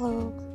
cloak